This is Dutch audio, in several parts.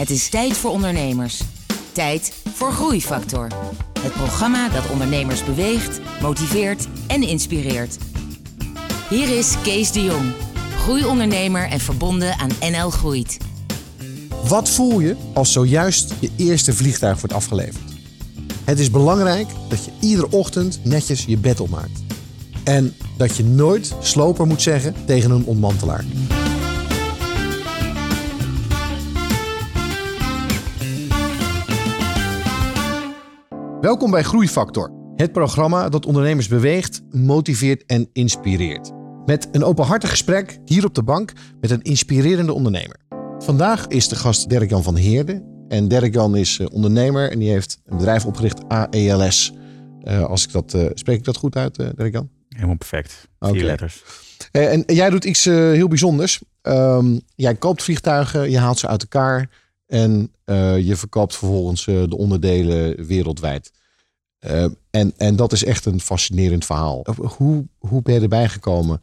Het is tijd voor ondernemers. Tijd voor Groeifactor. Het programma dat ondernemers beweegt, motiveert en inspireert. Hier is Kees de Jong, groeiondernemer en verbonden aan NL Groeit. Wat voel je als zojuist je eerste vliegtuig wordt afgeleverd? Het is belangrijk dat je iedere ochtend netjes je bed opmaakt. En dat je nooit sloper moet zeggen tegen een ontmantelaar. Welkom bij Groeifactor, het programma dat ondernemers beweegt, motiveert en inspireert. Met een openhartig gesprek hier op de bank met een inspirerende ondernemer. Vandaag is de gast Dirk-Jan van Heerden. En Dirk-Jan is eh, ondernemer en die heeft een bedrijf opgericht, AELS. Uh, als ik dat, uh, spreek ik dat goed uit, uh, Dirk-Jan? Helemaal perfect. Vier okay. letters. en jij doet iets heel bijzonders. Um, jij koopt vliegtuigen, je haalt ze uit elkaar en je verkoopt vervolgens de onderdelen wereldwijd. en, en dat is echt een fascinerend verhaal. Hoe, hoe ben je erbij gekomen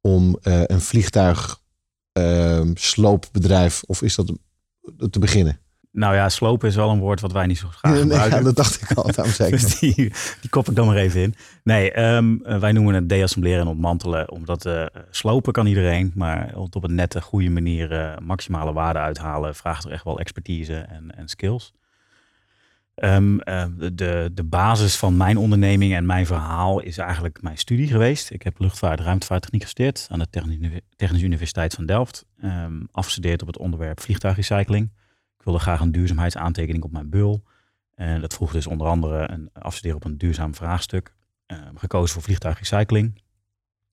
om een vliegtuig uh, sloopbedrijf? Of is dat te beginnen? Nou ja, slopen is wel een woord wat wij niet zo graag gebruiken. Ja, dat dacht ik al, daarom zei ik dus die, die kop ik dan maar even in. Nee, um, wij noemen het deassembleren en ontmantelen. Omdat uh, slopen kan iedereen, maar op een nette, goede manier uh, maximale waarde uithalen... vraagt er echt wel expertise en, en skills. Um, uh, de, de basis van mijn onderneming en mijn verhaal is eigenlijk mijn studie geweest. Ik heb luchtvaart ruimtevaarttechniek gestudeerd aan de Technische Universiteit van Delft. Um, afgestudeerd op het onderwerp vliegtuigrecycling. Ik wilde graag een duurzaamheidsaantekening op mijn bul. En dat vroeg dus onder andere een afstuderen op een duurzaam vraagstuk. Um, gekozen voor vliegtuigrecycling.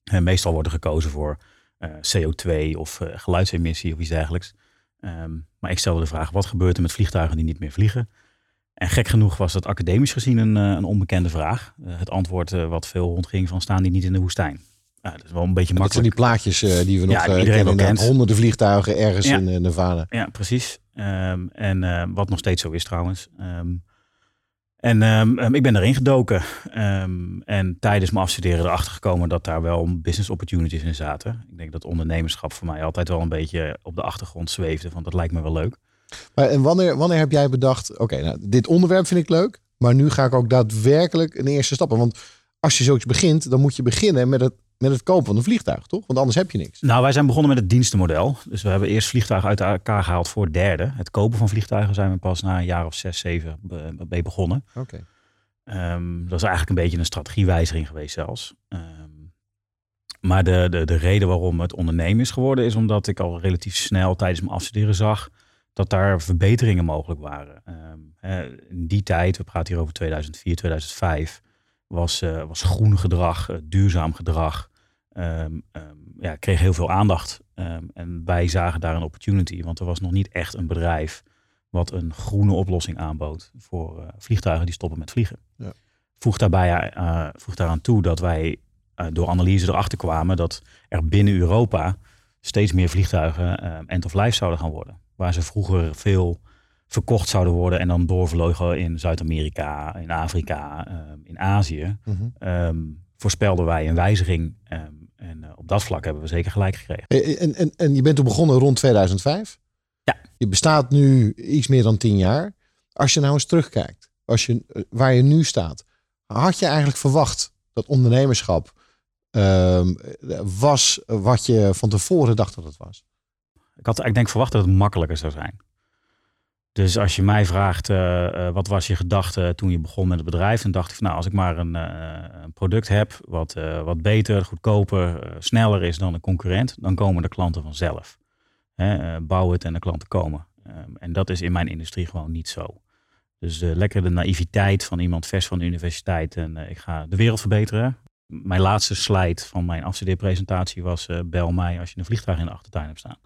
En meestal wordt er gekozen voor uh, CO2 of uh, geluidsemissie of iets dergelijks. maar ik stelde de vraag, wat gebeurt er met vliegtuigen die niet meer vliegen? En gek genoeg was dat academisch gezien een, eh, een onbekende vraag. Het antwoord wat veel rondging van staan die niet in de woestijn. Uh, dat is wel een beetje makkelijk. Dat zijn die plaatjes die we nog ja, kennen. Kent. Honderden vliegtuigen ergens ja. in Nevada. Ja, precies. Um, en wat nog steeds zo is trouwens. Um, en um, ik ben erin gedoken. en tijdens mijn afstuderen erachter gekomen dat daar wel business opportunities in zaten. Ik denk dat ondernemerschap voor mij altijd wel een beetje op de achtergrond zweefde. Want dat lijkt me wel leuk. Maar en wanneer, wanneer heb jij bedacht, oké, nou, dit onderwerp vind ik leuk, maar nu ga ik ook daadwerkelijk een eerste stappen. Want als je zoiets begint, dan moet je beginnen met het, met het kopen van een vliegtuig, toch? Want anders heb je niks. Nou, wij zijn begonnen met het dienstenmodel. Dus we hebben eerst vliegtuigen uit elkaar gehaald voor derde. Het kopen van vliegtuigen zijn we pas na een jaar of zes, zeven mee begonnen. Oké. Okay. Um, dat is eigenlijk een beetje een strategiewijziging geweest zelfs. Um, maar de, de, de reden waarom het ondernemen is geworden, is omdat ik al relatief snel tijdens mijn afstuderen zag dat daar verbeteringen mogelijk waren. Um, in die tijd, we praten hier over 2004, 2005, was, uh, was groen gedrag, uh, duurzaam gedrag, um, um, ja, kreeg heel veel aandacht. en wij zagen daar een opportunity, want er was nog niet echt een bedrijf wat een groene oplossing aanbood voor uh, vliegtuigen die stoppen met vliegen. Ja. Voeg, daarbij, voeg daaraan toe dat wij door analyse erachter kwamen dat er binnen Europa steeds meer vliegtuigen end of life zouden gaan worden waar ze vroeger veel verkocht zouden worden en dan doorvlogen in Zuid-Amerika, in Afrika, in Azië, mm -hmm. Voorspelden wij een wijziging. Um, en uh, op dat vlak hebben we zeker gelijk gekregen. En, en, en je bent toen begonnen rond 2005? Ja. Je bestaat nu iets meer dan tien jaar. Als je nou eens terugkijkt, als je, eh, waar je nu staat, had je eigenlijk verwacht dat ondernemerschap was wat je van tevoren dacht dat het was? Ik had ik denk verwacht dat het makkelijker zou zijn. Dus als je mij vraagt, uh, uh, wat was je gedachte toen je begon met het bedrijf? Dan dacht ik van nou, als ik maar een, uh, een product heb wat, wat beter, goedkoper, sneller is dan een concurrent, dan komen de klanten vanzelf. Bouw het en de klanten komen. Um, en dat is in mijn industrie gewoon niet zo. Dus lekker de naïviteit van iemand vers van de universiteit en ik ga de wereld verbeteren. Mijn laatste slide van mijn afstudeerpresentatie was bel mij als je een vliegtuig in de achtertuin hebt staan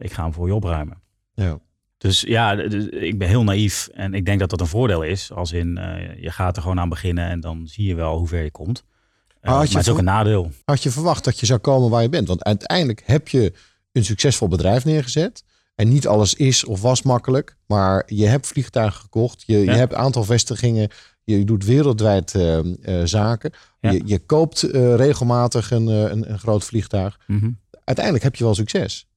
ik ga hem voor je opruimen. Ja. Dus ja, ik ben heel naïef en ik denk dat dat een voordeel is. Als in, uh, je gaat er gewoon aan beginnen en dan zie je wel hoe ver je komt. Uh, maar, het is ook een nadeel. Had je verwacht dat je zou komen waar je bent? Want uiteindelijk heb je een succesvol bedrijf neergezet. En niet alles is of was makkelijk. Maar je hebt vliegtuigen gekocht. Je, je hebt een aantal vestigingen. Je doet wereldwijd uh, uh, zaken. Ja. Je, je, koopt regelmatig een, een, een, groot vliegtuig. Mm -hmm. Uiteindelijk heb je wel succes.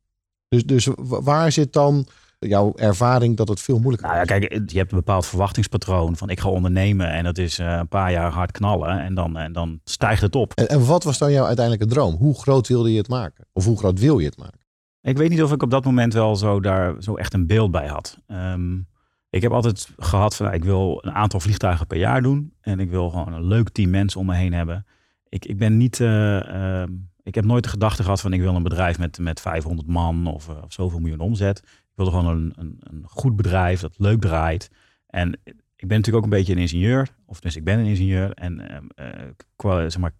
Dus, dus waar zit dan jouw ervaring dat het veel moeilijker Nou ja, kijk, je hebt een bepaald verwachtingspatroon van ik ga ondernemen en dat is een paar jaar hard knallen en dan, en dan stijgt het op. En, en wat was dan jouw uiteindelijke droom? Hoe groot wilde je het maken? Of hoe groot wil je het maken? Ik weet niet of ik op dat moment wel zo daar zo echt een beeld bij had. Ehm, ik heb altijd gehad van, nou, ik wil een aantal vliegtuigen per jaar doen. En ik wil gewoon een leuk team mensen om me heen hebben. Ik, ik ben niet, uh, ik heb nooit de gedachte gehad van, ik wil een bedrijf met, met 500 man of, uh, of zoveel miljoen omzet. Wilde gewoon een, een, een, goed bedrijf dat leuk draait. En ik ben natuurlijk ook een beetje een ingenieur. Of dus ik ben een ingenieur. En uh, zeg maar,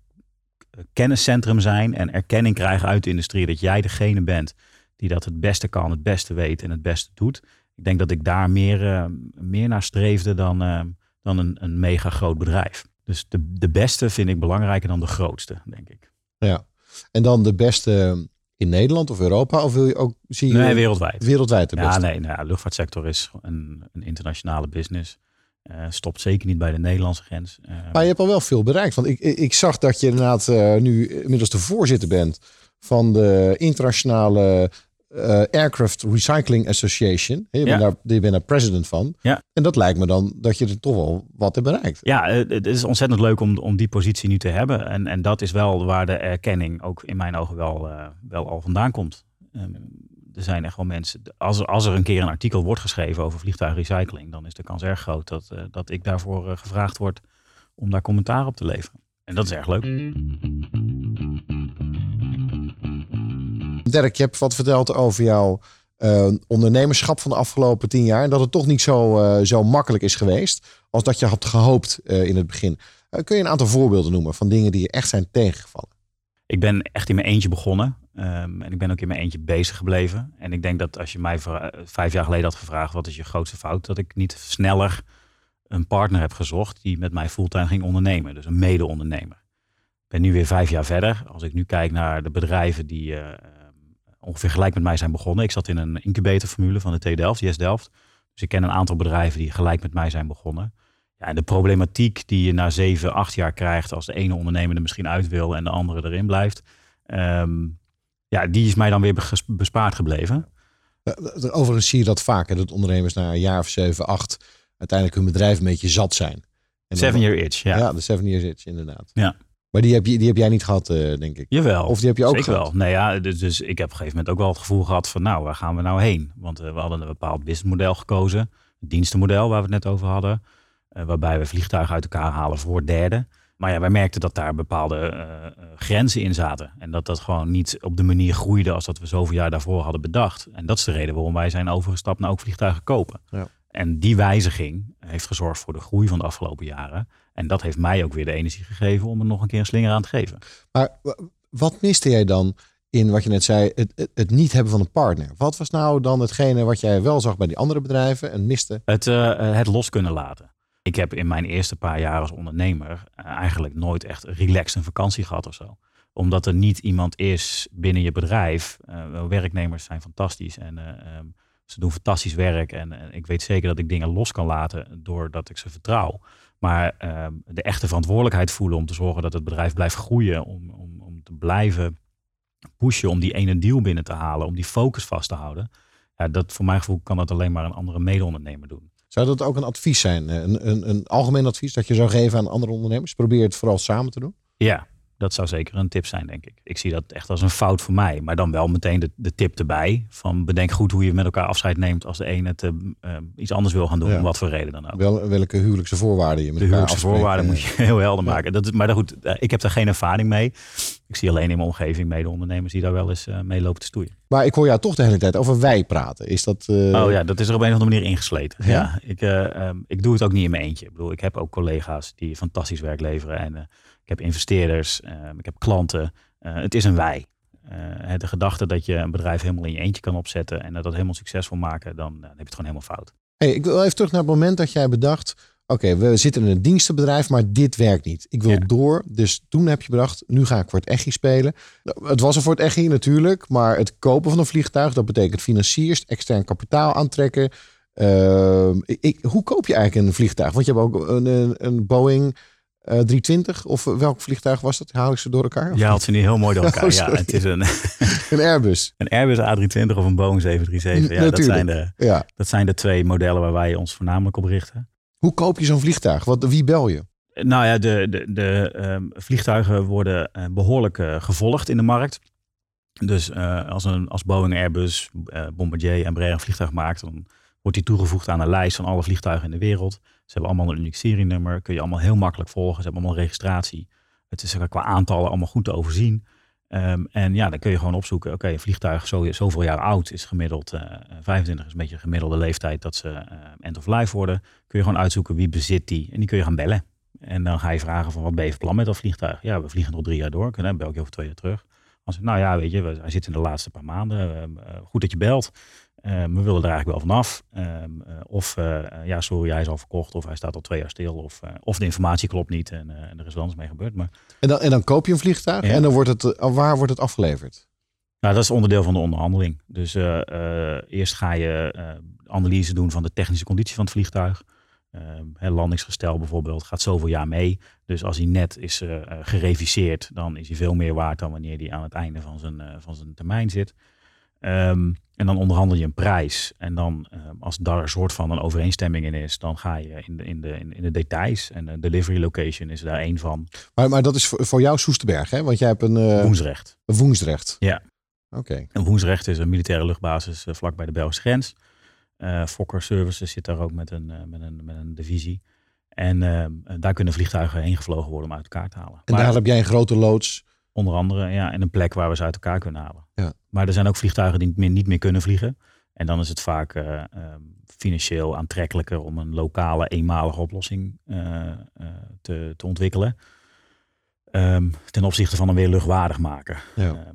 kenniscentrum zijn en erkenning krijgen uit de industrie. Dat jij degene bent die dat het beste kan, het beste weet en het beste doet ik denk dat ik daar meer, uh, meer naar streefde dan, uh, dan een, een mega groot bedrijf. Dus de, de beste vind ik belangrijker dan de grootste, denk ik. Ja, en dan de beste in Nederland of Europa? Of wil je ook zie je nee, wereldwijd. Wereldwijd de beste? Ja, nee, nou, de luchtvaartsector is een, een internationale business. Uh, stopt zeker niet bij de Nederlandse grens. maar je hebt al wel veel bereikt. Want ik, ik zag dat je inderdaad nu inmiddels de voorzitter bent van de internationale uh, Aircraft Recycling Association. Je, bent daar, je bent daar president van. Ja. En dat lijkt me dan dat je er toch wel wat hebt bereikt. Ja, het is ontzettend leuk om, om die positie nu te hebben. En, en dat is wel waar de erkenning ook in mijn ogen wel, uh, wel al vandaan komt. Um, er zijn echt wel mensen. Als er, als er een keer een artikel wordt geschreven over vliegtuigrecycling, dan is de kans erg groot dat, uh, dat ik daarvoor gevraagd word om daar commentaar op te leveren. En dat is erg leuk. Dirk, je hebt wat verteld over jouw uh, ondernemerschap van de afgelopen tien jaar. En dat het toch niet zo, uh, zo makkelijk is geweest als dat je had gehoopt uh, in het begin. kun je een aantal voorbeelden noemen van dingen die je echt zijn tegengevallen? Ik ben echt in mijn eentje begonnen. Um, en ik ben ook in mijn eentje bezig gebleven. En ik denk dat als je mij vijf jaar geleden had gevraagd... wat is je grootste fout? Dat ik niet sneller een partner heb gezocht... die met mij fulltime ging ondernemen. Dus een mede-ondernemer. Ik ben nu weer vijf jaar verder. Als ik nu kijk naar de bedrijven die ongeveer gelijk met mij zijn begonnen. Ik zat in een incubatorformule van de TU Delft, Yes Delft. Dus ik ken een aantal bedrijven die gelijk met mij zijn begonnen. Ja, en de problematiek die je na zeven, acht jaar krijgt als de ene ondernemer er misschien uit wil en de andere erin blijft. Um, ja, die is mij dan weer bespaard gebleven. Overigens zie je dat vaker, dat ondernemers na een jaar of zeven, acht uiteindelijk hun bedrijf een beetje zat zijn. En seven year itch, ja. Ja, de seven year itch, inderdaad. Ja. Maar die heb, je, die heb jij niet gehad, uh, denk ik. Jawel. Of die heb je ook zeker gehad? wel. Nee, ja, dus, dus ik heb op een gegeven moment ook wel het gevoel gehad van... nou, waar gaan we nou heen? Want uh, we hadden een bepaald businessmodel gekozen. Een dienstenmodel waar we het net over hadden. Uh, waarbij we vliegtuigen uit elkaar halen voor derden. Maar ja, wij merkten dat daar bepaalde grenzen in zaten. En dat dat gewoon niet op de manier groeide als dat we zoveel jaar daarvoor hadden bedacht. En dat is de reden waarom wij zijn overgestapt naar ook vliegtuigen kopen. Ja. En die wijziging heeft gezorgd voor de groei van de afgelopen jaren. En dat heeft mij ook weer de energie gegeven om er nog een keer een slinger aan te geven. Maar wat miste jij dan in wat je net zei, het, het, het, niet hebben van een partner? Wat was nou dan hetgene wat jij wel zag bij die andere bedrijven en miste? Het, uh, het los kunnen laten. Ik heb in mijn eerste paar jaar als ondernemer uh, eigenlijk nooit echt relaxed een vakantie gehad of zo. Omdat er niet iemand is binnen je bedrijf. Uh, werknemers zijn fantastisch en um, ze doen fantastisch werk. En, en ik weet zeker dat ik dingen los kan laten doordat ik ze vertrouw. Maar uh, de echte verantwoordelijkheid voelen om te zorgen dat het bedrijf blijft groeien. Om, om, om te blijven pushen om die ene deal binnen te halen. Om die focus vast te houden. Ja, dat voor mijn gevoel kan dat alleen maar een andere mede-ondernemer doen. Zou dat ook een advies zijn? Een, een, een algemeen advies dat je zou geven aan andere ondernemers? Probeer het vooral samen te doen. Ja, dat zou zeker een tip zijn, denk ik. Ik zie dat echt als een fout voor mij. Maar dan wel meteen de, de tip erbij. Van bedenk goed hoe je met elkaar afscheid neemt als de ene het, uh, iets anders wil gaan doen. Ja. Om wat voor reden dan ook. Wel, welke huwelijkse voorwaarden je met de elkaar huwelijkse voorwaarden moet je heel helder maken. Dat is, maar goed, uh, ik heb daar geen ervaring mee. Ik zie alleen in mijn omgeving mede-ondernemers die daar wel eens uh, mee lopen te stoeien. Maar ik hoor jou toch de hele tijd over wij praten. Is dat... Oh ja, dat is er op een of andere manier ingesleten. Ja, ja ik, um, ik doe het ook niet in mijn eentje. Ik bedoel, ik heb ook collega's die fantastisch werk leveren. En ik heb investeerders, uh, ik heb klanten. Uh, het is een wij. Uh, de gedachte dat je een bedrijf helemaal in je eentje kan opzetten en dat dat helemaal succesvol maken, dan, dan heb je het gewoon helemaal fout. Hey, ik wil even terug naar het moment dat jij bedacht, oké, okay, we zitten in een dienstenbedrijf, maar dit werkt niet. Ik wil ja. door. Dus toen heb je bedacht, nu ga ik voor het EGI spelen. Het was er voor het EGI natuurlijk, maar het kopen van een vliegtuig, dat betekent financiers, extern kapitaal aantrekken. Uh, ik, hoe koop je eigenlijk een vliegtuig? Want je hebt ook een, een, een Boeing Uh, 320 of welk vliegtuig was dat? Haal ik ze door elkaar? Ja, haalt ze niet heel mooi door elkaar. Oh, ja, het is een, een Airbus. Een Airbus A320 of een Boeing 737. Ja, dat zijn, de, ja. dat zijn de twee modellen waar wij ons voornamelijk op richten. Hoe koop je zo'n vliegtuig? Wat, wie bel je? Nou ja, de, de, de um, vliegtuigen worden uh, behoorlijk uh, gevolgd in de markt. Dus als, een, als Boeing, Airbus, Bombardier en Braer een vliegtuig maakt, dan wordt die toegevoegd aan een lijst van alle vliegtuigen in de wereld. Ze hebben allemaal een uniek serienummer, kun je allemaal heel makkelijk volgen. Ze hebben allemaal registratie. Het is qua aantallen allemaal goed te overzien. Um, en ja, dan kun je gewoon opzoeken, oké, een vliegtuig zo, zoveel jaar oud is gemiddeld, uh, 25 is een beetje de gemiddelde leeftijd dat ze uh, end of life worden. Kun je gewoon uitzoeken wie bezit die en die kun je gaan bellen. En dan ga je vragen van wat ben je van plan met dat vliegtuig? Ja, we vliegen nog drie jaar door, dan bel ik je over twee jaar terug. Als, nou ja, weet je, hij zit in de laatste paar maanden. Uh, goed dat je belt. Uh, we willen er eigenlijk wel vanaf. Uh, of ja, sorry, hij is al verkocht. Of hij staat al twee jaar stil. Of, of de informatie klopt niet. En, er is wel eens mee gebeurd. Maar... En, dan, en dan koop je een vliegtuig. En dan wordt het, waar wordt het afgeleverd? Nou, dat is onderdeel van de onderhandeling. Dus eerst ga je analyse doen van de technische conditie van het vliegtuig. Uh, landingsgestel bijvoorbeeld gaat zoveel jaar mee. Dus als hij net is gereviseerd, dan is hij veel meer waard dan wanneer hij aan het einde van zijn, van zijn termijn zit. Um, en dan onderhandel je een prijs. En dan, als daar een soort van een overeenstemming in is, dan ga je in de, in de, in de details. En de delivery location is daar één van. Maar, maar dat is voor, voor jou Soesterberg, hè? Want jij hebt een... Woensrecht. Een Woensrecht. Ja. Oké. Okay. Een Woensrecht is een militaire luchtbasis vlak bij de Belgische grens. Uh, Fokker Services zit daar ook met een, uh, met een, met een divisie. En uh, daar kunnen vliegtuigen heen gevlogen worden om uit elkaar te halen. En maar, daar heb jij een grote loods? Onder andere, ja. En een plek waar we ze uit elkaar kunnen halen. Ja. Maar er zijn ook vliegtuigen die niet meer, niet meer kunnen vliegen. En dan is het vaak um, financieel aantrekkelijker om een lokale, eenmalige oplossing te, te ontwikkelen. Um, ten opzichte van een weer luchtwaardig maken. Ja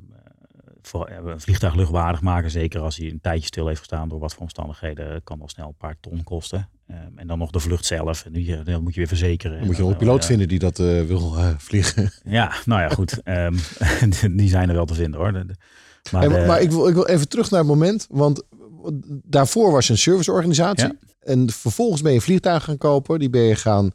voor, een vliegtuig luchtwaardig maken, zeker als hij een tijdje stil heeft gestaan door wat voor omstandigheden, kan al snel een paar ton kosten. Um, en dan nog de vlucht zelf, en die, dan moet je weer verzekeren. Dan moet je wel een piloot vinden die dat uh, wil uh, vliegen. Ja, nou ja, goed. um, die zijn er wel te vinden hoor. Maar, maar, maar, ik, wil, ik wil even terug naar het moment, want daarvoor was je een serviceorganisatie. Ja. En vervolgens ben je vliegtuigen gaan kopen, die ben je gaan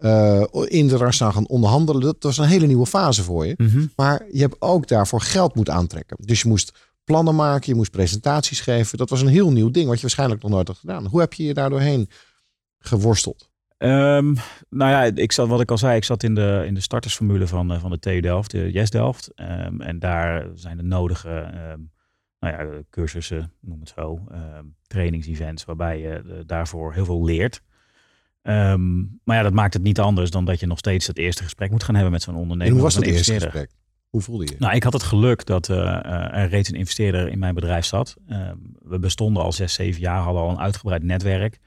uh, in de gaan onderhandelen. Dat was een hele nieuwe fase voor je. Mm -hmm. Maar je hebt ook daarvoor geld moeten aantrekken. Dus je moest plannen maken, je moest presentaties geven. Dat was een heel nieuw ding wat je waarschijnlijk nog nooit had gedaan. Hoe heb je je daar doorheen geworsteld? Um, nou ja, ik zat, wat ik al zei, ik zat in de, in de startersformule van, uh, van de TU Delft, de Yes Delft. Um, en daar zijn de nodige um, nou ja, cursussen, noem het zo, trainingsevents, waarbij je daarvoor heel veel leert. Maar ja, dat maakt het niet anders dan dat je nog steeds het eerste gesprek moet gaan hebben met zo'n ondernemer. En hoe was dat eerste gesprek? Hoe voelde je? Nou, ik had het geluk dat uh, er reeds een investeerder in mijn bedrijf zat. Uh, we bestonden al zes, zeven jaar, hadden al een uitgebreid netwerk.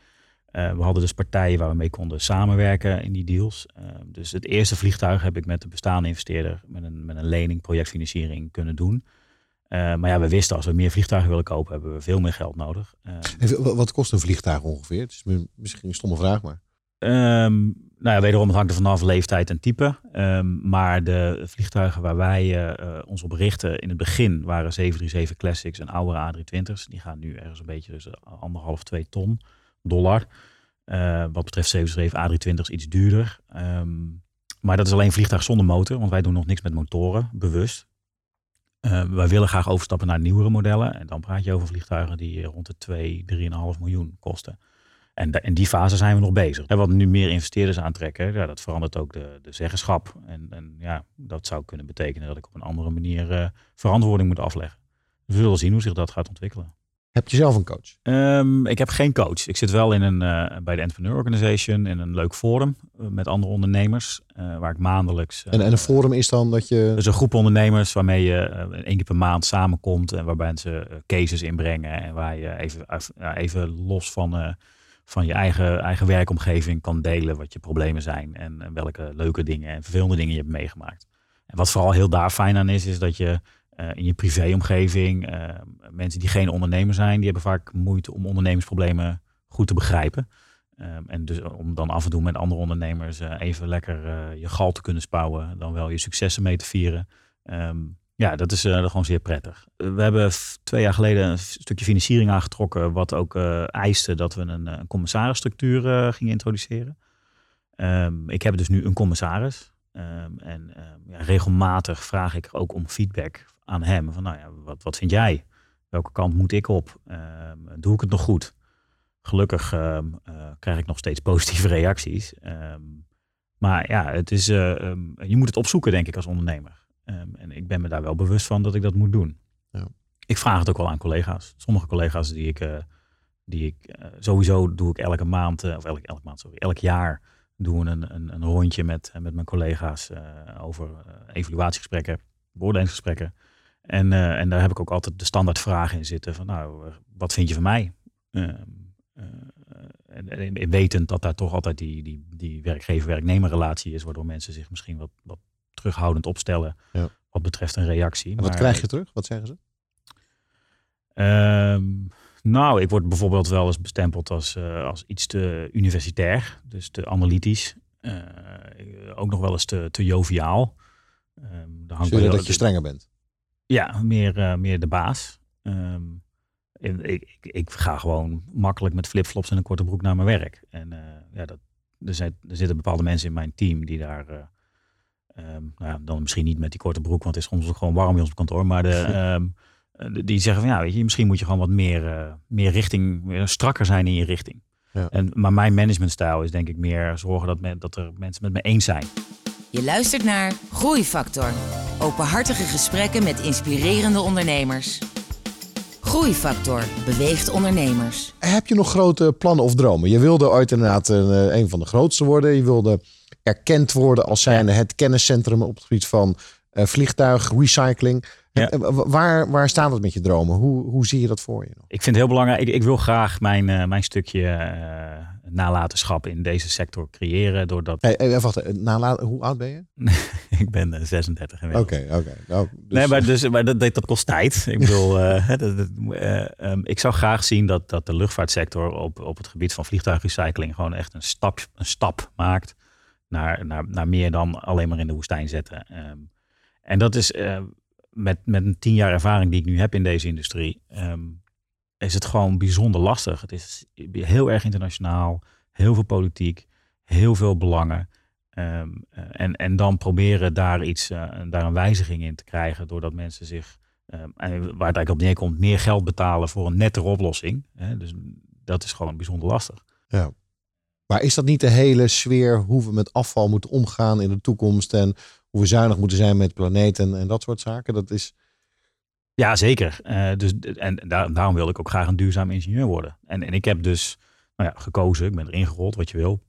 Uh, we hadden dus partijen waar we mee konden samenwerken in die deals. dus het eerste vliegtuig heb ik met de bestaande investeerder met een, met een lening, projectfinanciering kunnen doen. maar ja, we wisten als we meer vliegtuigen willen kopen, hebben we veel meer geld nodig. En wat kost een vliegtuig ongeveer? Het is misschien een stomme vraag, maar. Um, nou ja, wederom het hangt er vanaf leeftijd en type. Um, maar de vliegtuigen waar wij ons op richten in het begin waren 737 Classics en oudere A320's. Die gaan nu ergens een beetje dus anderhalf, twee ton dollar. Uh, wat betreft 737 A320's iets duurder. Um, maar dat is alleen vliegtuig zonder motor, want wij doen nog niks met motoren, bewust. Uh, wij willen graag overstappen naar nieuwere modellen. En dan praat je over vliegtuigen die rond de 2, 3,5 miljoen kosten. En in die fase zijn we nog bezig. En wat nu meer investeerders aantrekken, ja, dat verandert ook de, de zeggenschap. En, en, ja, dat zou kunnen betekenen dat ik op een andere manier uh, verantwoording moet afleggen. We zullen zien hoe zich dat gaat ontwikkelen. Heb je zelf een coach? Um, ik heb geen coach. Ik zit wel in een, uh, bij de Entrepreneur Organization in een leuk forum uh, met andere ondernemers, waar ik maandelijks. en, en een forum is dan dat je. Dus een groep ondernemers waarmee je één keer per maand samenkomt en waarbij ze cases inbrengen en waar je even, even los van van je eigen, eigen werkomgeving kan delen wat je problemen zijn en, en welke leuke dingen en vervelende dingen je hebt meegemaakt. En wat vooral heel daar fijn aan is, is dat je uh, in je privéomgeving, uh, mensen die geen ondernemer zijn, die hebben vaak moeite om ondernemersproblemen goed te begrijpen. Um, en dus om dan af en toe met andere ondernemers uh, even lekker je gal te kunnen spouwen, dan wel je successen mee te vieren. Um, ja, dat is gewoon zeer prettig. We hebben twee jaar geleden een stukje financiering aangetrokken, wat ook eiste dat we een, commissarisstructuur gingen introduceren. Ehm, ik heb dus nu een commissaris. Ehm, en ehm, ja, regelmatig vraag ik ook om feedback aan hem. Van nou ja, wat, wat vind jij? Welke kant moet ik op? Ehm, doe ik het nog goed? Gelukkig ehm, eh, krijg ik nog steeds positieve reacties. Ehm, maar ja, het is, eh, je moet het opzoeken, denk ik, als ondernemer. En ik ben me daar wel bewust van dat ik dat moet doen. Ja. Ik vraag het ook wel aan collega's. Sommige collega's die ik, eh, die ik sowieso doe ik elke maand, of elk, elke maand, sorry, elk jaar doen een, een, een rondje met, met mijn collega's eh, over evaluatiegesprekken, beoordelingsgesprekken. En, eh, en daar heb ik ook altijd de standaard vragen in zitten van nou, eh, wat vind je van mij? Eh, en, en, en wetend dat daar toch altijd die, die, die werkgever-werknemer relatie is, waardoor mensen zich misschien wat, wat terughoudend opstellen Ja. wat betreft een reactie. En wat Maar- krijg je terug? Wat zeggen ze? Ehm, nou, ik word bijvoorbeeld wel eens bestempeld als, als iets te universitair, dus te analytisch. Ook nog wel eens te, te joviaal. Hangt wel- dat je strenger bent? Ja, meer, eh, meer de baas. Ehm, en ik, ik, ik ga gewoon makkelijk met flipflops en een korte broek naar mijn werk. En eh, ja, dat, er, zijn, er zitten bepaalde mensen in mijn team die daar... eh, ehm, nou ja, dan misschien niet met die korte broek, want het is soms ook gewoon warm in ons kantoor. Maar de, ehm, eh, die zeggen van ja, weet je, misschien moet je gewoon wat meer, meer richting, meer strakker zijn in je richting. Ja. En, maar mijn managementstijl is denk ik meer zorgen dat, men, dat er mensen met me eens zijn. Je luistert naar Groeifactor. Openhartige gesprekken met inspirerende ondernemers. Groeifactor beweegt ondernemers. Heb je nog grote plannen of dromen? Je wilde ooit inderdaad een, eh, een van de grootste worden. Je wilde erkend worden als zijnde het kenniscentrum op het gebied van eh, vliegtuigrecycling. Ja. Eh, wa- Waar, waar staat het met je dromen? Hoe, hoe zie je dat voor je? nog? Ik vind het heel belangrijk. Ik, ik wil graag mijn, eh, mijn stukje eh, nalatenschap in deze sector creëren. Doordat Hey, hey, wacht, eh, nala- hoe oud ben je? ik ben eh, 36 Oké, oké. Nou, dus- Nee, maar, dus, maar dat, dat, kost tijd. Ik bedoel, dat- dat- eh, ehm, ik zou graag zien dat, dat de luchtvaartsector op, op het gebied van vliegtuigrecycling gewoon echt een stap, een stap maakt naar, naar, naar meer dan alleen maar in de woestijn zetten. Ehm, en dat is met, met een tien jaar ervaring die ik nu heb in deze industrie, ehm, is het gewoon bijzonder lastig. Het is heel erg internationaal, heel veel politiek, heel veel belangen. Ehm, eh, en, en dan proberen daar iets, eh, daar een wijziging in te krijgen, doordat mensen zich, en waar het eigenlijk op neerkomt, meer geld betalen voor een nettere oplossing. Hè? Dus dat is gewoon bijzonder lastig. Maar is dat niet de hele sfeer hoe we met afval moeten omgaan in de toekomst en we zuinig moeten zijn met planeten en dat soort zaken? Dat is, Ja, zeker. Eh, dus, en daar, daarom wil ik ook graag een duurzaam ingenieur worden. En, en ik heb dus nou ja, gekozen, ik ben erin gerold, wat je wil.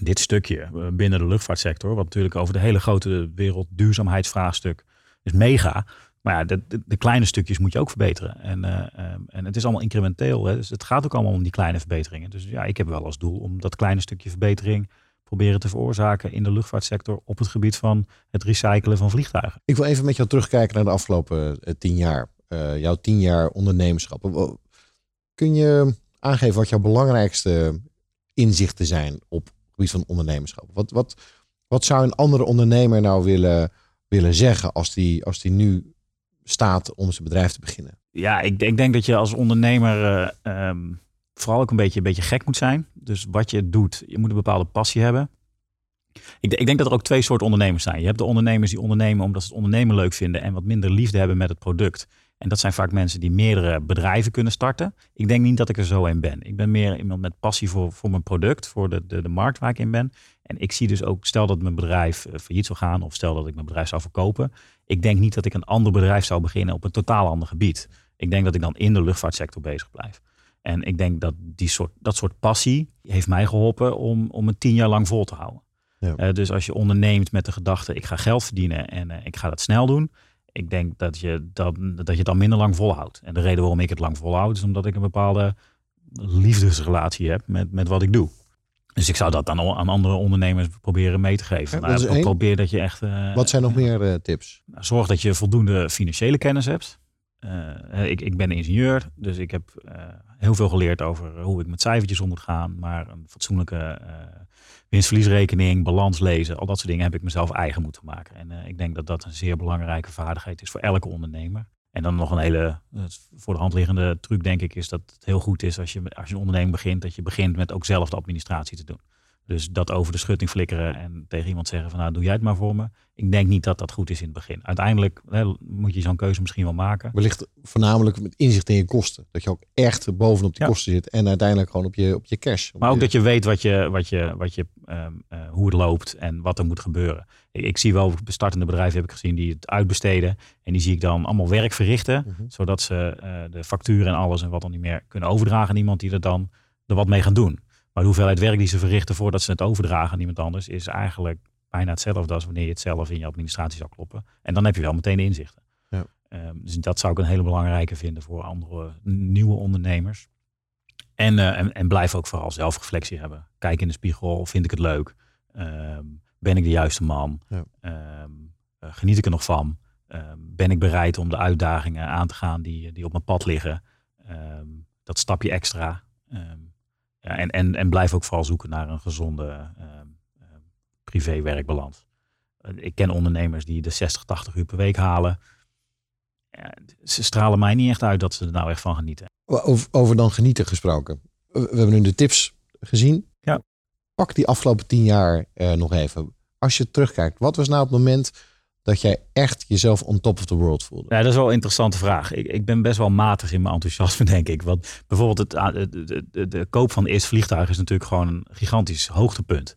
Dit stukje eh, binnen de luchtvaartsector, wat natuurlijk over de hele grote wereld duurzaamheidsvraagstuk is mega. Maar ja, de, de, de kleine stukjes moet je ook verbeteren. En, eh, ehm, en het is allemaal incrementeel. Hè? Dus het gaat ook allemaal om die kleine verbeteringen. Dus ja, ik heb wel als doel om dat kleine stukje verbetering proberen te veroorzaken in de luchtvaartsector op het gebied van het recyclen van vliegtuigen. ik wil even met jou terugkijken naar de afgelopen eh, tien jaar. Eh, jouw tien jaar ondernemerschap. Kun je aangeven wat jouw belangrijkste inzichten zijn op het gebied van ondernemerschap? Wat, wat, wat zou een andere ondernemer nou willen, willen zeggen als die, als die nu staat om zijn bedrijf te beginnen? Ja, ik, ik denk dat je als ondernemer eh, ehm, vooral ook een beetje, een beetje gek moet zijn. Dus wat je doet, je moet een bepaalde passie hebben. Ik, ik denk dat er ook twee soorten ondernemers zijn. Je hebt de ondernemers die ondernemen omdat ze het ondernemen leuk vinden en wat minder liefde hebben met het product. En dat zijn vaak mensen die meerdere bedrijven kunnen starten. Ik denk niet dat ik er zo een ben. Ik ben meer iemand met passie voor, voor mijn product, voor de, de, de markt waar ik in ben. En ik zie dus ook, stel dat mijn bedrijf eh, failliet zou gaan of stel dat ik mijn bedrijf zou verkopen. Ik denk niet dat ik een ander bedrijf zou beginnen op een totaal ander gebied. Ik denk dat ik dan in de luchtvaartsector bezig blijf. En ik denk dat die soort, dat soort passie heeft mij geholpen om, om het tien jaar lang vol te houden. Ja. Eh, dus als je onderneemt met de gedachte, ik ga geld verdienen en eh, ik ga dat snel doen. Ik denk dat je, dat, dat je dan minder lang volhoudt. En de reden waarom ik het lang volhoud, is omdat ik een bepaalde liefdesrelatie heb met, met wat ik doe. Dus ik zou dat dan aan andere ondernemers proberen mee te geven. Ja, Nou, dat probeer dat je echt... eh, Wat zijn nog meer tips? nou, zorg dat je voldoende financiële kennis hebt. Ik, ik ben ingenieur, dus ik heb heel veel geleerd over hoe ik met cijfertjes om moet gaan. Maar een fatsoenlijke eh winstverliesrekening, balans lezen, al dat soort dingen heb ik mezelf eigen moeten maken. En eh, ik denk dat dat een zeer belangrijke vaardigheid is voor elke ondernemer. En dan nog een hele eh, voor de hand liggende truc, denk ik, is dat het heel goed is als je, als je een onderneming begint, dat je begint met ook zelf de administratie te doen. Dus dat over de schutting flikkeren en tegen iemand zeggen van nou doe jij het maar voor me. Ik denk niet dat dat goed is in het begin. Uiteindelijk hè, moet je zo'n keuze misschien wel maken. Wellicht voornamelijk met inzicht in je kosten. Dat je ook echt bovenop die Ja. kosten zit. En uiteindelijk gewoon op je, op je cash. Op Maar ook je- dat je weet wat je, wat je, wat je, ehm, eh, hoe het loopt en wat er moet gebeuren. Ik, ik zie wel startende bedrijven heb ik gezien die het uitbesteden. En die zie ik dan allemaal werk verrichten. Mhm. Zodat ze eh, de facturen en alles en wat dan niet meer kunnen overdragen aan iemand die er dan er wat mee gaan doen. Maar de hoeveelheid werk die ze verrichten voordat ze het overdragen aan iemand anders is eigenlijk bijna hetzelfde als wanneer je het zelf in je administratie zou kloppen. En dan heb je wel meteen de inzichten. Ja. Ehm, dus dat zou ik een hele belangrijke vinden voor andere nieuwe ondernemers. En, eh, en, en blijf ook vooral zelfreflectie hebben. Kijk in de spiegel, vind ik het leuk? Ehm, ben ik de juiste man? Ja. Ehm, eh, geniet ik er nog van? Ben ik bereid om de uitdagingen aan te gaan die, die op mijn pad liggen? Dat stapje extra. Ja, en, en, en blijf ook vooral zoeken naar een gezonde ehm, ehm, privé-werkbalans. Eh, ik ken ondernemers die de 60, 80 uur per week halen. Ja, ze stralen mij niet echt uit dat ze er nou echt van genieten. Over, over dan genieten gesproken. We we hebben nu de tips gezien. Ja. Pak die afgelopen tien jaar eh, nog even. Als je terugkijkt, wat was nou het moment dat jij echt jezelf on top of the world voelde? Ja, dat is wel een interessante vraag. Ik, ik ben best wel matig in mijn enthousiasme, denk ik. Want bijvoorbeeld het, a- de, de, de, koop van het eerste vliegtuig is natuurlijk gewoon een gigantisch hoogtepunt.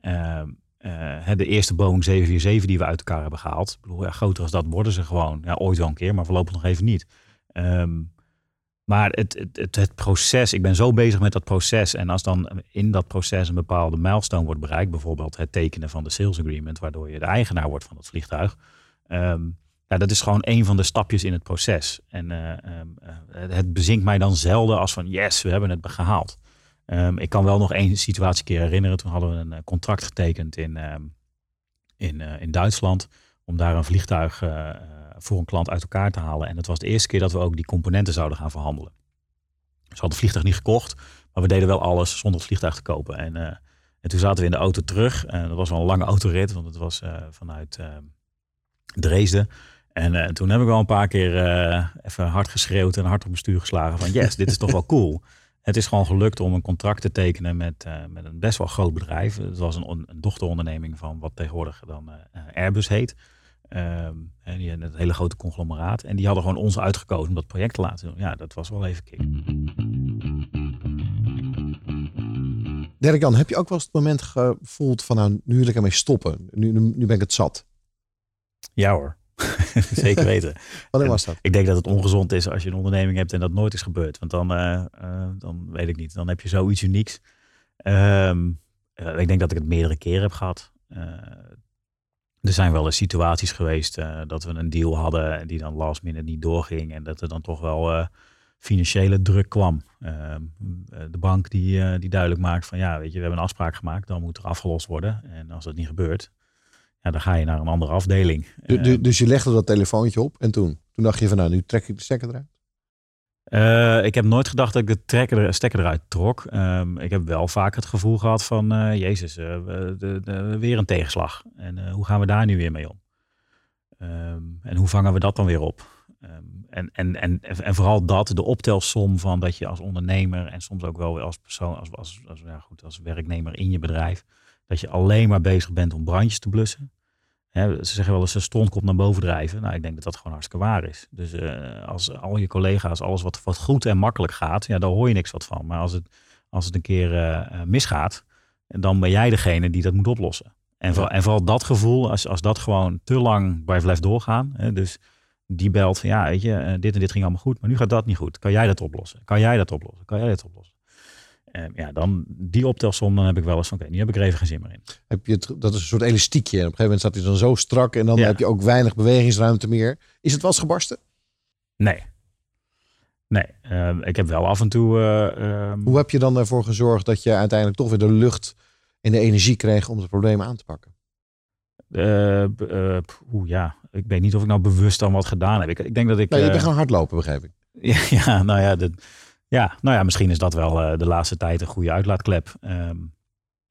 Ehm, eh, de eerste Boeing 747 die we uit elkaar hebben gehaald. Ik bedoel, ja, groter als dat worden ze gewoon. Ja, ooit wel een keer, maar voorlopig nog even niet. Ehm, maar het, het, het, proces, ik ben zo bezig met dat proces. En als dan in dat proces een bepaalde milestone wordt bereikt, bijvoorbeeld het tekenen van de sales agreement, waardoor je de eigenaar wordt van het vliegtuig. Ehm, ja, dat is gewoon een van de stapjes in het proces. En eh, ehm, eh, het bezinkt mij dan zelden als van yes, we hebben het gehaald. Ehm, ik kan wel nog één situatie keer herinneren. Toen hadden we een eh, contract getekend in, in, in Duitsland. Om daar een vliegtuig voor een klant uit elkaar te halen. En dat was de eerste keer dat we ook die componenten zouden gaan verhandelen. We hadden het vliegtuig niet gekocht. Maar we deden wel alles zonder het vliegtuig te kopen. En, eh, en toen zaten we in de auto terug. En dat was wel een lange autorit. Want het was eh, vanuit eh, Dresden. En toen heb ik wel een paar keer even hard geschreeuwd en hard op mijn stuur geslagen van yes, dit is toch wel cool. Het is gewoon gelukt om een contract te tekenen met, met een best wel groot bedrijf. Het was een, on- een dochteronderneming van wat tegenwoordig dan Airbus heet. Ehm, en die een hele grote conglomeraat. En die hadden gewoon ons uitgekozen om dat project te laten doen. Ja, dat was wel even kick. Dirk Jan, heb je ook wel eens het moment gevoeld van nou, nu wil ik ermee stoppen. Nu, nu, nu ben ik het zat. Ja hoor, zeker weten. Wanneer was dat? Ik denk dat het ongezond is als je een onderneming hebt en dat nooit is gebeurd. Want dan, eh, eh, dan weet ik niet, dan heb je zoiets unieks. Ehm, eh, ik denk dat ik het meerdere keren heb gehad. Er zijn wel eens situaties geweest eh, dat we een deal hadden die dan last minute niet doorging. En dat er dan toch wel eh, financiële druk kwam. Ehm, eh, de bank die, die duidelijk maakt van ja, weet je, we hebben een afspraak gemaakt, dan moet er afgelost worden. En als dat niet gebeurt, ja, dan ga je naar een andere afdeling. Du- du- Ehm, dus je legde dat telefoontje op en toen? Toen dacht je van nou, nu trek ik de stekker eruit. Eh, ik heb nooit gedacht dat ik de trekker, er- stekker eruit trok. Ehm, ik heb wel vaak het gevoel gehad van, eh, jezus, eh, de, de, weer een tegenslag. En hoe gaan we daar nu weer mee om? Ehm, en hoe vangen we dat dan weer op? Ehm, en, en, en, en vooral dat, de optelsom van dat je als ondernemer en soms ook wel als persoon, als, als, als, ja goed, als werknemer in je bedrijf, dat je alleen maar bezig bent om brandjes te blussen. Hè, ze zeggen wel eens een strontkop naar boven drijven. Nou, ik denk dat dat gewoon hartstikke waar is. Dus eh, als al je collega's, alles wat, wat goed en makkelijk gaat, ja, daar hoor je niks wat van. Maar als het, als het een keer eh, eh, misgaat, dan ben jij degene die dat moet oplossen. En, voor, en vooral dat gevoel, als, als dat gewoon te lang bij blijft doorgaan. Hè, dus die belt van, ja, weet je, dit en dit ging allemaal goed, maar nu gaat dat niet goed. Kan jij dat oplossen? Kan jij dat oplossen? Kan jij dat oplossen? Eh, ja, dan die optelsom, dan heb ik wel eens van, oké, nu heb ik er even geen zin meer in. Heb je het, dat is een soort elastiekje. En op een gegeven moment staat hij dan zo strak en dan Ja. heb je ook weinig bewegingsruimte meer. Is het wel eens gebarsten? Nee. Nee, ehm, ik heb wel af en toe. eh, ehm, Hoe heb je dan ervoor gezorgd dat je uiteindelijk toch weer de lucht en de energie kreeg om het probleem aan te pakken? eh, eh, oeh, ja, ik weet niet of ik nou bewust dan wat gedaan heb. Ik, ik denk dat ik. Nou, je bent gaan hardlopen, begrijp ik. ja, nou ja, de, ja, nou ja, misschien is dat wel eh, de laatste tijd een goede uitlaatklep. Ehm,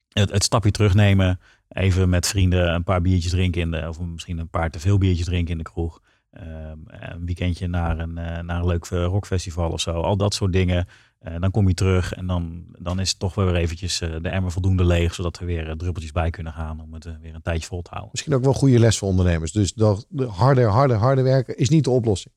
het, het stapje terugnemen, even met vrienden een paar biertjes drinken in de, of misschien een paar te veel biertjes drinken in de kroeg. Ehm, een weekendje naar een, eh, naar een leuk eh, rockfestival of zo. Al dat soort dingen. Uh, dan kom je terug en dan, dan is het toch weer eventjes de emmer voldoende leeg, zodat er weer druppeltjes bij kunnen gaan om het weer een tijdje vol te houden. Misschien ook wel goede les voor ondernemers. Dus dat harder, harder, harder werken is niet de oplossing.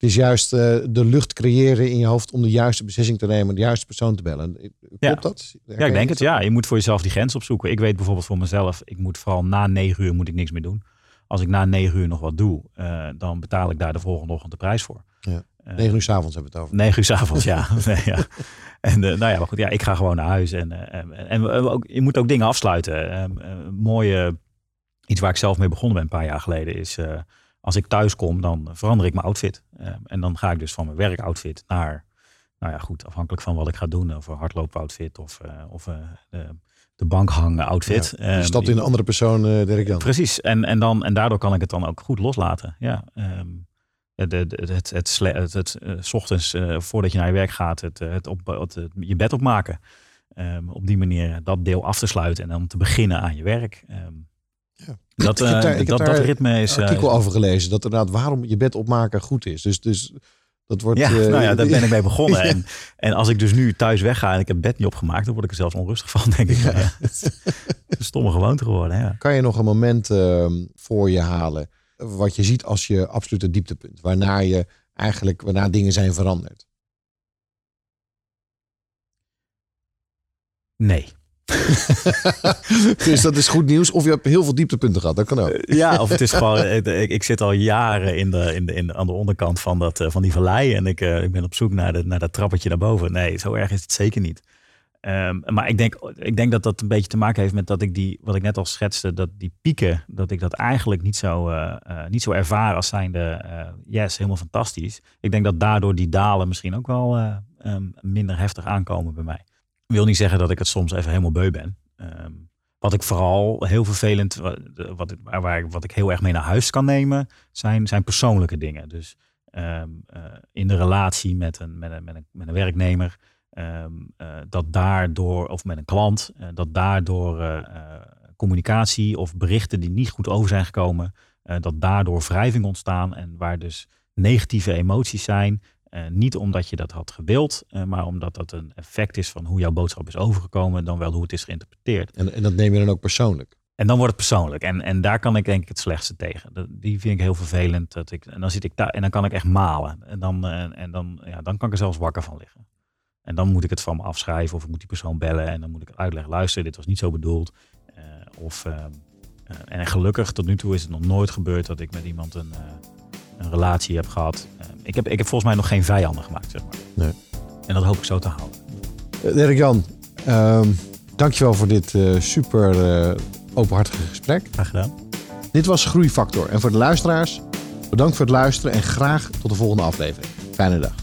Het is juist de lucht creëren in je hoofd om de juiste beslissing te nemen, de juiste persoon te bellen. Klopt ja. dat? ja, ik denk het. Ja, je moet voor jezelf die grens opzoeken. Ik weet bijvoorbeeld voor mezelf, ik moet vooral na negen uur moet ik niks meer doen als ik na negen uur nog wat doe, uh, dan betaal ik daar de volgende ochtend de prijs voor. Ja. Uh, negen uur s avonds hebben we het over. Negen uur s avonds, ja. nee, ja. En uh, nou ja, maar goed, ja, ik ga gewoon naar huis. En, en, en ook, je moet ook dingen afsluiten. Ehm, mooie, iets waar ik zelf mee begonnen ben een paar jaar geleden, is als ik thuis kom, dan verander ik mijn outfit. Ehm, en dan ga ik dus van mijn werkoutfit naar, nou ja, goed, afhankelijk van wat ik ga doen, of een hardloopoutfit of, of de bankhang outfit. Ja, je stapt in een andere persoon, uh, Dirk Jan. Precies. En, en, dan, en daardoor kan ik het dan ook goed loslaten. Ja. Um, het, het, het, het, het, uh, s ochtends uh, voordat je naar je werk gaat, het, het, op, het, je bed opmaken. Um, op die manier dat deel af te sluiten en dan te beginnen aan je werk. Um. Dat, uh, daar, dat, dat ritme is. Een artikel over gelezen dat inderdaad waarom je bed opmaken goed is. Dus, dus dat wordt, ja, uh, nou ja, daar ben ik mee begonnen. en, en als ik dus nu thuis wegga en ik heb bed niet opgemaakt, dan word ik er zelfs onrustig van, denk ik. Ja. Een stomme gewoonte geworden. Ja. Kan je nog een moment uh, voor je halen wat je ziet als je absolute dieptepunt, waarna je eigenlijk, waarna dingen zijn veranderd? Nee. dus dat is goed nieuws. Of je hebt heel veel dieptepunten gehad. Dat kan ook. Ja, of het is gewoon. Ik, zit al jaren in de, in de, in aan de onderkant van, dat, van die vallei. En ik, ik ben op zoek naar, de, naar dat trappetje naar boven. Nee, zo erg is het zeker niet. Um, maar ik denk, ik denk dat dat een beetje te maken heeft met dat ik die, wat ik net al schetste, dat die pieken, dat ik dat eigenlijk niet zo, uh, niet zo ervaar als zijnde, uh, yes, helemaal fantastisch. Ik denk dat daardoor die dalen misschien ook wel um, minder heftig aankomen bij mij wil niet zeggen dat ik het soms even helemaal beu ben. Um, wat ik vooral heel vervelend, wat, waar, wat ik heel erg mee naar huis kan nemen, zijn, zijn persoonlijke dingen. Dus um, uh, in de relatie met een, met een, met een, werknemer, um, uh, dat daardoor, of met een klant, uh, dat daardoor communicatie of berichten die niet goed over zijn gekomen, dat daardoor wrijving ontstaan en waar dus negatieve emoties zijn, uh, niet omdat je dat had gewild, uh, maar omdat dat een effect is van hoe jouw boodschap is overgekomen, dan wel hoe het is geïnterpreteerd. En, en dat neem je dan ook persoonlijk? En dan wordt het persoonlijk. En, en daar kan ik denk ik het slechtste tegen. Dat, die vind ik heel vervelend. Dat ik, en dan zit ik daar en dan kan ik echt malen. En dan, en, en dan, ja, dan kan ik er zelfs wakker van liggen. En dan moet ik het van me afschrijven of ik moet die persoon bellen en dan moet ik uitleggen, luister, dit was niet zo bedoeld. Of, en gelukkig tot nu toe is het nog nooit gebeurd dat ik met iemand een een relatie heb gehad. Uh, ik, heb, ik heb volgens mij nog geen vijanden gemaakt, zeg maar. Nee. En dat hoop ik zo te houden. Uh, Dirk Jan, uh, dankjewel voor dit uh, super openhartige gesprek. Graag gedaan. Dit was Groeifactor. En voor de luisteraars, bedankt voor het luisteren en graag tot de volgende aflevering. Fijne dag.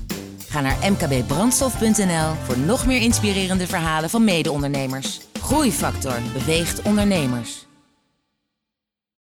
Ga naar mkbbrandstof.nl voor nog meer inspirerende verhalen van mede-ondernemers. Groeifactor beweegt ondernemers.